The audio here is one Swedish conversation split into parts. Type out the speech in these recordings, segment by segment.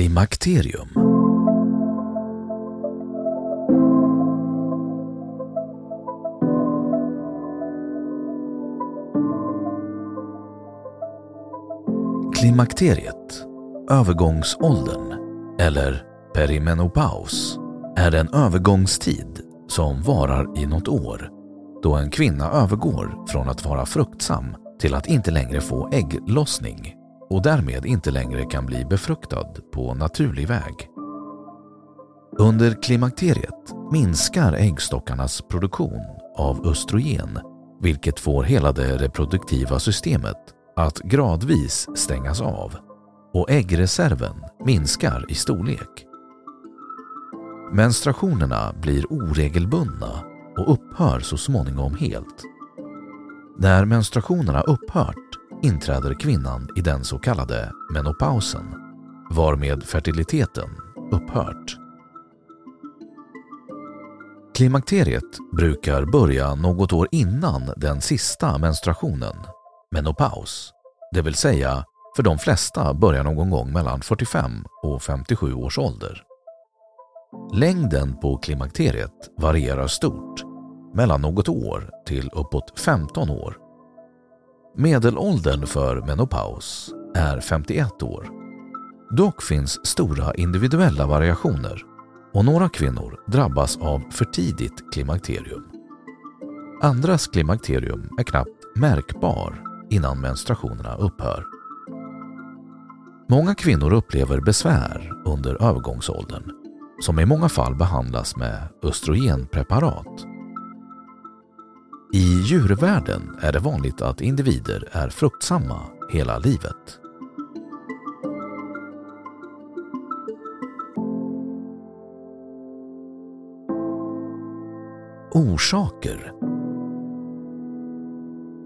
Klimakterium Klimakteriet, övergångsåldern eller perimenopaus, är en övergångstid som varar i något år då en kvinna övergår från att vara fruktsam till att inte längre få ägglossning och därmed inte längre kan bli befruktad på naturlig väg. Under klimakteriet minskar äggstockarnas produktion av östrogen vilket får hela det reproduktiva systemet att gradvis stängas av och äggreserven minskar i storlek. Menstruationerna blir oregelbundna och upphör så småningom helt. När menstruationerna upphört inträder kvinnan i den så kallade menopausen varmed fertiliteten upphört. Klimakteriet brukar börja något år innan den sista menstruationen, menopaus, det vill säga för de flesta börjar någon gång mellan 45 och 57 års ålder. Längden på klimakteriet varierar stort, mellan något år till uppåt 15 år. Medelåldern för menopaus är 51 år. Dock finns stora individuella variationer och några kvinnor drabbas av för tidigt klimakterium. Andras klimakterium är knappt märkbar innan menstruationerna upphör. Många kvinnor upplever besvär under övergångsåldern som i många fall behandlas med östrogenpreparat. I djurvärlden är det vanligt att individer är fruktsamma hela livet. Orsaker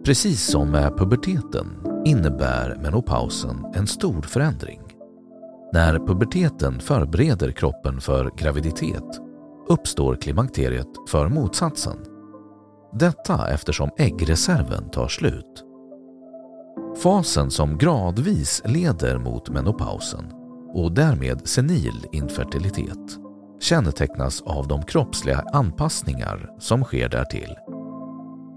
Precis som med puberteten innebär menopausen en stor förändring. När puberteten förbereder kroppen för graviditet uppstår klimakteriet för motsatsen. Detta eftersom äggreserven tar slut. Fasen som gradvis leder mot menopausen och därmed senil infertilitet kännetecknas av de kroppsliga anpassningar som sker därtill.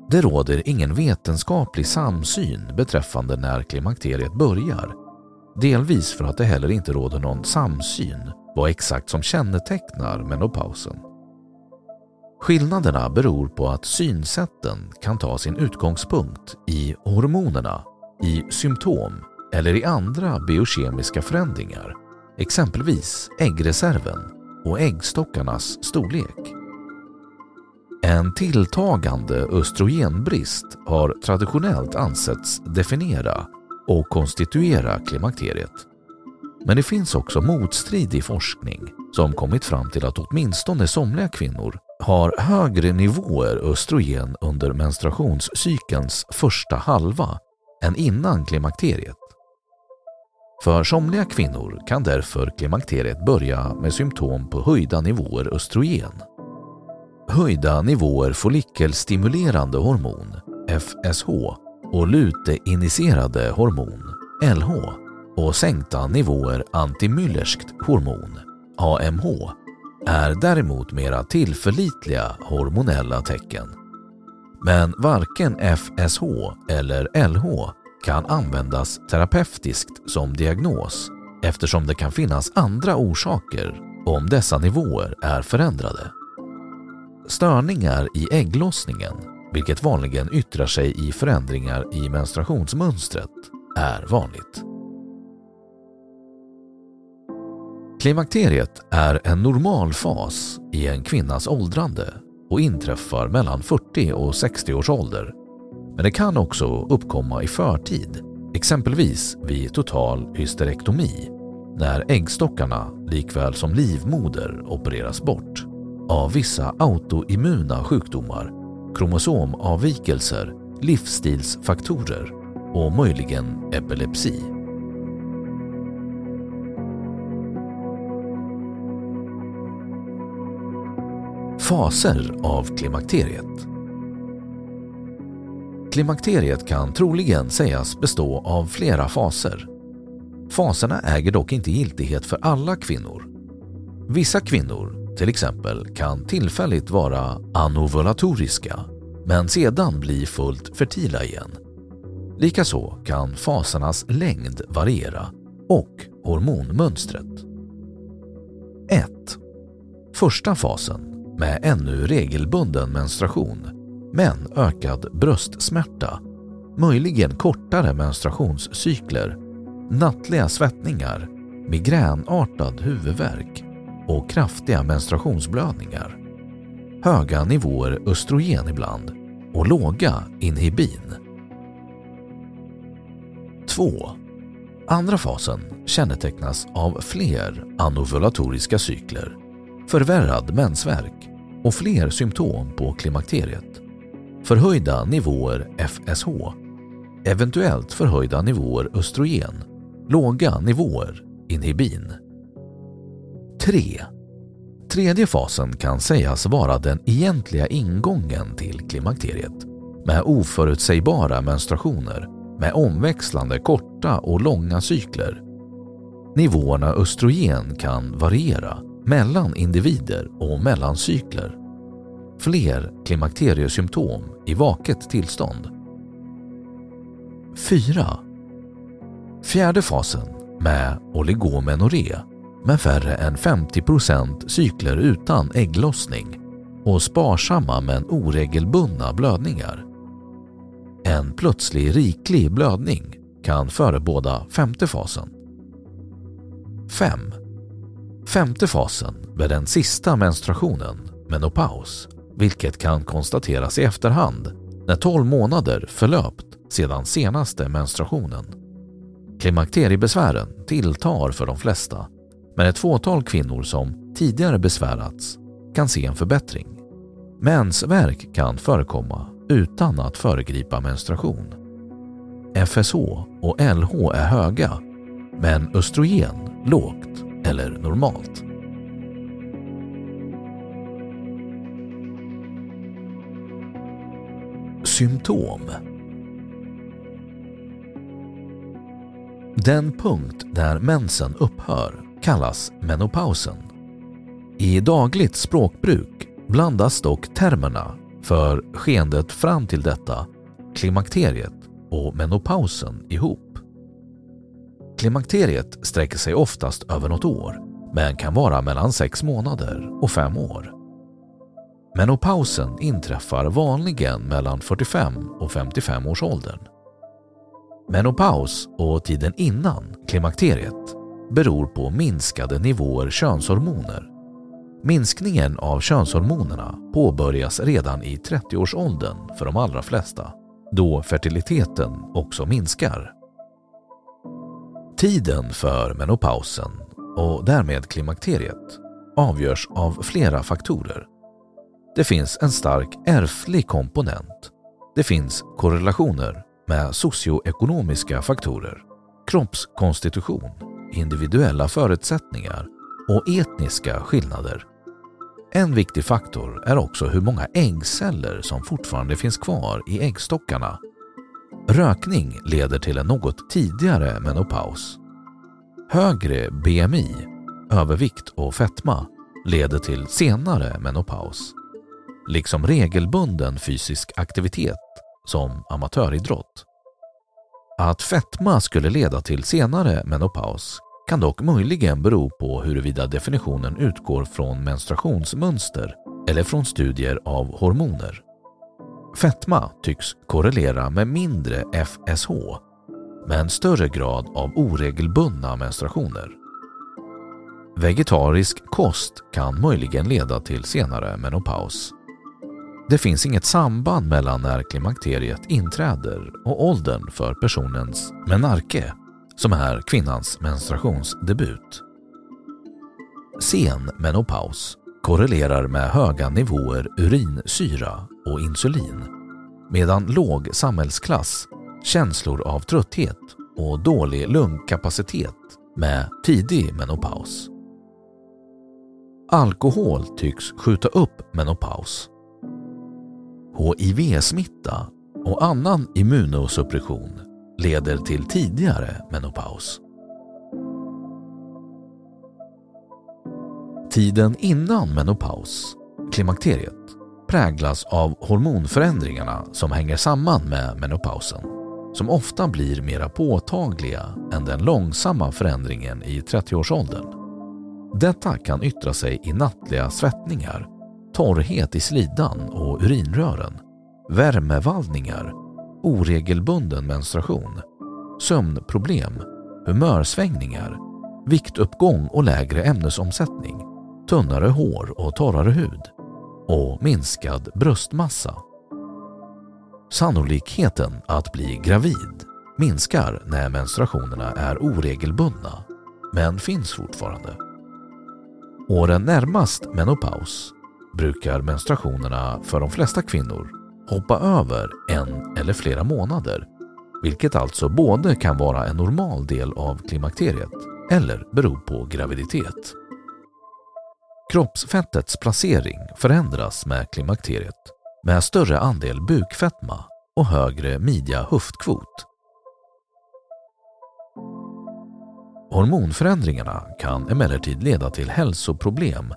Det råder ingen vetenskaplig samsyn beträffande när klimakteriet börjar. Delvis för att det heller inte råder någon samsyn vad exakt som kännetecknar menopausen. Skillnaderna beror på att synsätten kan ta sin utgångspunkt i hormonerna, i symptom eller i andra biokemiska förändringar, exempelvis äggreserven och äggstockarnas storlek. En tilltagande östrogenbrist har traditionellt ansetts definiera och konstituera klimakteriet. Men det finns också motstridig forskning som kommit fram till att åtminstone somliga kvinnor har högre nivåer östrogen under menstruationscykelns första halva än innan klimakteriet. För somliga kvinnor kan därför klimakteriet börja med symptom på höjda nivåer östrogen. Höjda nivåer follikelstimulerande hormon, FSH, och luteinitierade hormon, LH, och sänkta nivåer antimyllerskt hormon, AMH, är däremot mera tillförlitliga hormonella tecken. Men varken FSH eller LH kan användas terapeutiskt som diagnos eftersom det kan finnas andra orsaker om dessa nivåer är förändrade. Störningar i ägglossningen, vilket vanligen yttrar sig i förändringar i menstruationsmönstret, är vanligt. Klimakteriet är en normal fas i en kvinnas åldrande och inträffar mellan 40 och 60 års ålder. Men det kan också uppkomma i förtid, exempelvis vid total hysterektomi, när äggstockarna likväl som livmoder opereras bort av vissa autoimmuna sjukdomar, kromosomavvikelser, livsstilsfaktorer och möjligen epilepsi. Faser av klimakteriet Klimakteriet kan troligen sägas bestå av flera faser. Faserna äger dock inte giltighet för alla kvinnor. Vissa kvinnor, till exempel, kan tillfälligt vara anovulatoriska men sedan bli fullt fertila igen. Likaså kan fasernas längd variera och hormonmönstret. 1. Första fasen med ännu regelbunden menstruation men ökad bröstsmärta, möjligen kortare menstruationscykler, nattliga svettningar, migränartad huvudvärk och kraftiga menstruationsblödningar. Höga nivåer östrogen ibland och låga inhibin. 2. Andra fasen kännetecknas av fler anovulatoriska cykler förvärrad mensvärk och fler symptom på klimakteriet. Förhöjda nivåer FSH, eventuellt förhöjda nivåer östrogen, låga nivåer inhibin. 3. Tredje fasen kan sägas vara den egentliga ingången till klimakteriet med oförutsägbara menstruationer med omväxlande korta och långa cykler. Nivåerna östrogen kan variera mellan individer och mellan cykler. Fler klimakteriesymptom i vaket tillstånd. 4. Fjärde fasen med oligomenorré med färre än 50% cykler utan ägglossning och sparsamma men oregelbundna blödningar. En plötslig riklig blödning kan förebåda femte fasen. 5. Femte fasen är den sista menstruationen, menopaus, vilket kan konstateras i efterhand när 12 månader förlöpt sedan senaste menstruationen. Klimakteriebesvären tilltar för de flesta, men ett fåtal kvinnor som tidigare besvärats kan se en förbättring. Mensvärk kan förekomma utan att föregripa menstruation. FSH och LH är höga, men östrogen lågt eller normalt. Symptom Den punkt där mensen upphör kallas menopausen. I dagligt språkbruk blandas dock termerna för skeendet fram till detta, klimakteriet och menopausen ihop. Klimakteriet sträcker sig oftast över något år men kan vara mellan sex månader och fem år. Menopausen inträffar vanligen mellan 45 och 55 års åldern. Menopaus och tiden innan klimakteriet beror på minskade nivåer könshormoner. Minskningen av könshormonerna påbörjas redan i 30-årsåldern för de allra flesta, då fertiliteten också minskar. Tiden för menopausen och därmed klimakteriet avgörs av flera faktorer. Det finns en stark ärftlig komponent. Det finns korrelationer med socioekonomiska faktorer kroppskonstitution, individuella förutsättningar och etniska skillnader. En viktig faktor är också hur många äggceller som fortfarande finns kvar i äggstockarna. Rökning leder till en något tidigare menopaus. Högre BMI, övervikt och fetma leder till senare menopaus. Liksom regelbunden fysisk aktivitet som amatöridrott. Att fetma skulle leda till senare menopaus kan dock möjligen bero på huruvida definitionen utgår från menstruationsmönster eller från studier av hormoner. Fetma tycks korrelera med mindre FSH med en större grad av oregelbundna menstruationer. Vegetarisk kost kan möjligen leda till senare menopaus. Det finns inget samband mellan när klimakteriet inträder och åldern för personens menarke, som är kvinnans menstruationsdebut. Sen menopaus korrelerar med höga nivåer urinsyra och insulin, medan låg samhällsklass, känslor av trötthet och dålig lungkapacitet med tidig menopaus. Alkohol tycks skjuta upp menopaus HIV-smitta och annan immunosuppression leder till tidigare menopaus. Tiden innan menopaus, klimakteriet, präglas av hormonförändringarna som hänger samman med menopausen, som ofta blir mera påtagliga än den långsamma förändringen i 30-årsåldern. Detta kan yttra sig i nattliga svettningar torrhet i slidan och urinrören, värmevallningar, oregelbunden menstruation, sömnproblem, humörsvängningar, viktuppgång och lägre ämnesomsättning, tunnare hår och torrare hud och minskad bröstmassa. Sannolikheten att bli gravid minskar när menstruationerna är oregelbundna, men finns fortfarande. Åren närmast menopaus brukar menstruationerna för de flesta kvinnor hoppa över en eller flera månader, vilket alltså både kan vara en normal del av klimakteriet eller bero på graviditet. Kroppsfettets placering förändras med klimakteriet med större andel bukfetma och högre midja-höftkvot. Hormonförändringarna kan emellertid leda till hälsoproblem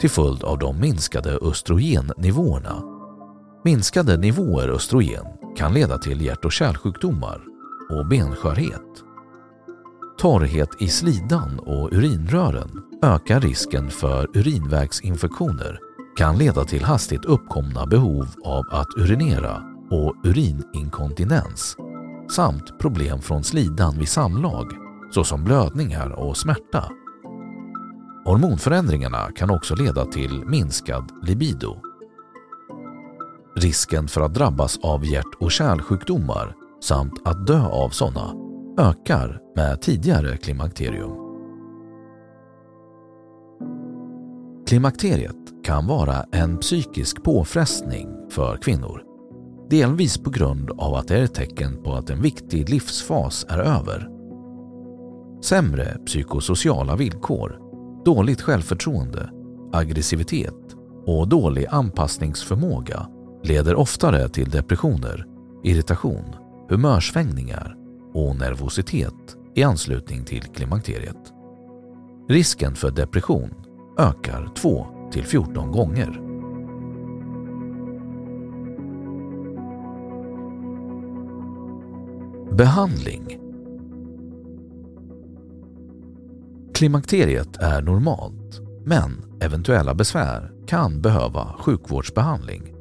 till följd av de minskade östrogennivåerna. Minskade nivåer östrogen kan leda till hjärt och kärlsjukdomar och benskörhet. Torrhet i slidan och urinrören ökar risken för urinvägsinfektioner, kan leda till hastigt uppkomna behov av att urinera och urininkontinens samt problem från slidan vid samlag såsom blödningar och smärta. Hormonförändringarna kan också leda till minskad libido. Risken för att drabbas av hjärt och kärlsjukdomar samt att dö av sådana ökar med tidigare klimakterium. Klimakteriet kan vara en psykisk påfrestning för kvinnor. Delvis på grund av att det är ett tecken på att en viktig livsfas är över. Sämre psykosociala villkor dåligt självförtroende, aggressivitet och dålig anpassningsförmåga leder oftare till depressioner, irritation, humörsvängningar och nervositet i anslutning till klimakteriet. Risken för depression ökar 2 till 14 gånger. Behandling Klimakteriet är normalt, men eventuella besvär kan behöva sjukvårdsbehandling.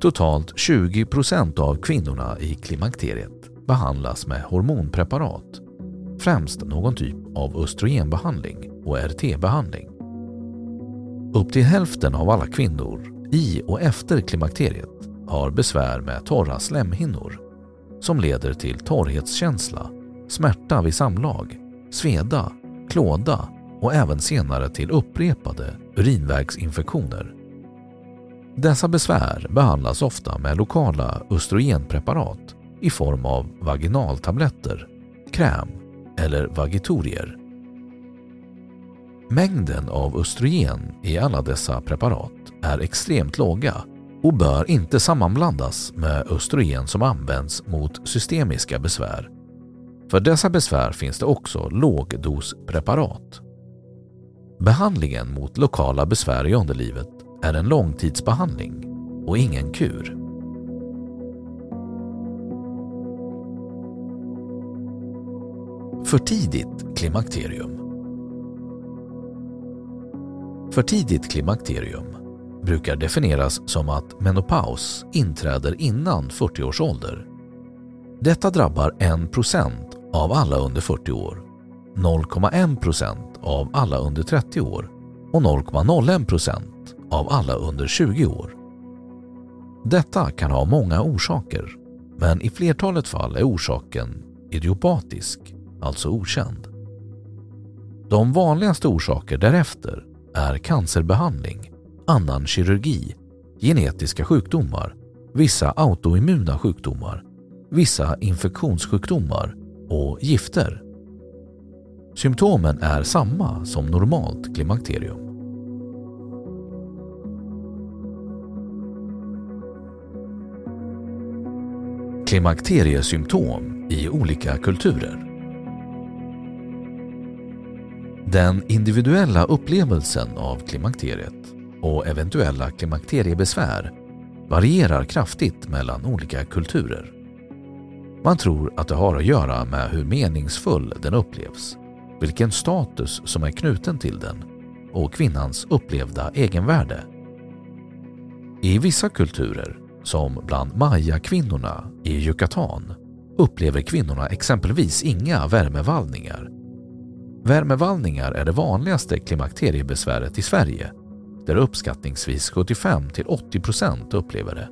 Totalt 20 procent av kvinnorna i klimakteriet behandlas med hormonpreparat, främst någon typ av östrogenbehandling och RT-behandling. Upp till hälften av alla kvinnor i och efter klimakteriet har besvär med torra slemhinnor som leder till torrhetskänsla, smärta vid samlag, sveda klåda och även senare till upprepade urinvägsinfektioner. Dessa besvär behandlas ofta med lokala östrogenpreparat i form av vaginaltabletter, kräm eller vagitorier. Mängden av östrogen i alla dessa preparat är extremt låga och bör inte sammanblandas med östrogen som används mot systemiska besvär. För dessa besvär finns det också lågdospreparat. Behandlingen mot lokala besvär i underlivet är en långtidsbehandling och ingen kur. För tidigt klimakterium För tidigt klimakterium brukar definieras som att menopaus inträder innan 40 års ålder. Detta drabbar 1% av alla under 40 år, 0,1% av alla under 30 år och 0,01% av alla under 20 år. Detta kan ha många orsaker, men i flertalet fall är orsaken idiopatisk, alltså okänd. De vanligaste orsaker därefter är cancerbehandling, annan kirurgi, genetiska sjukdomar, vissa autoimmuna sjukdomar, vissa infektionssjukdomar och gifter. Symptomen är samma som normalt klimakterium. Klimakteriesymptom i olika kulturer. Den individuella upplevelsen av klimakteriet och eventuella klimakteriebesvär varierar kraftigt mellan olika kulturer. Man tror att det har att göra med hur meningsfull den upplevs, vilken status som är knuten till den och kvinnans upplevda egenvärde. I vissa kulturer, som bland maya-kvinnorna i Yucatan, upplever kvinnorna exempelvis inga värmevallningar. Värmevallningar är det vanligaste klimakteriebesväret i Sverige, där uppskattningsvis 75-80% upplever det.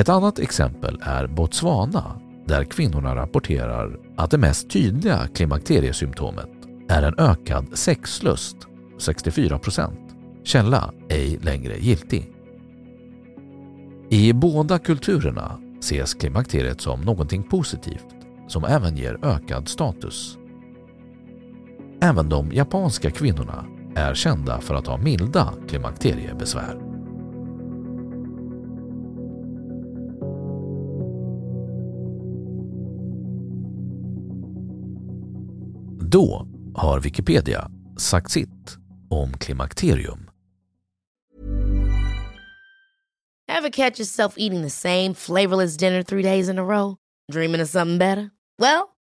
Ett annat exempel är Botswana där kvinnorna rapporterar att det mest tydliga klimakteriesymptomet är en ökad sexlust, 64 Källa ej längre giltig. I båda kulturerna ses klimakteriet som någonting positivt som även ger ökad status. Även de japanska kvinnorna är kända för att ha milda klimakteriebesvär. Då har Wikipedia sagt sitt om klimakterium. Have catch yourself eating the same flavorless dinner three days in a row? Dreaming of something better? Well,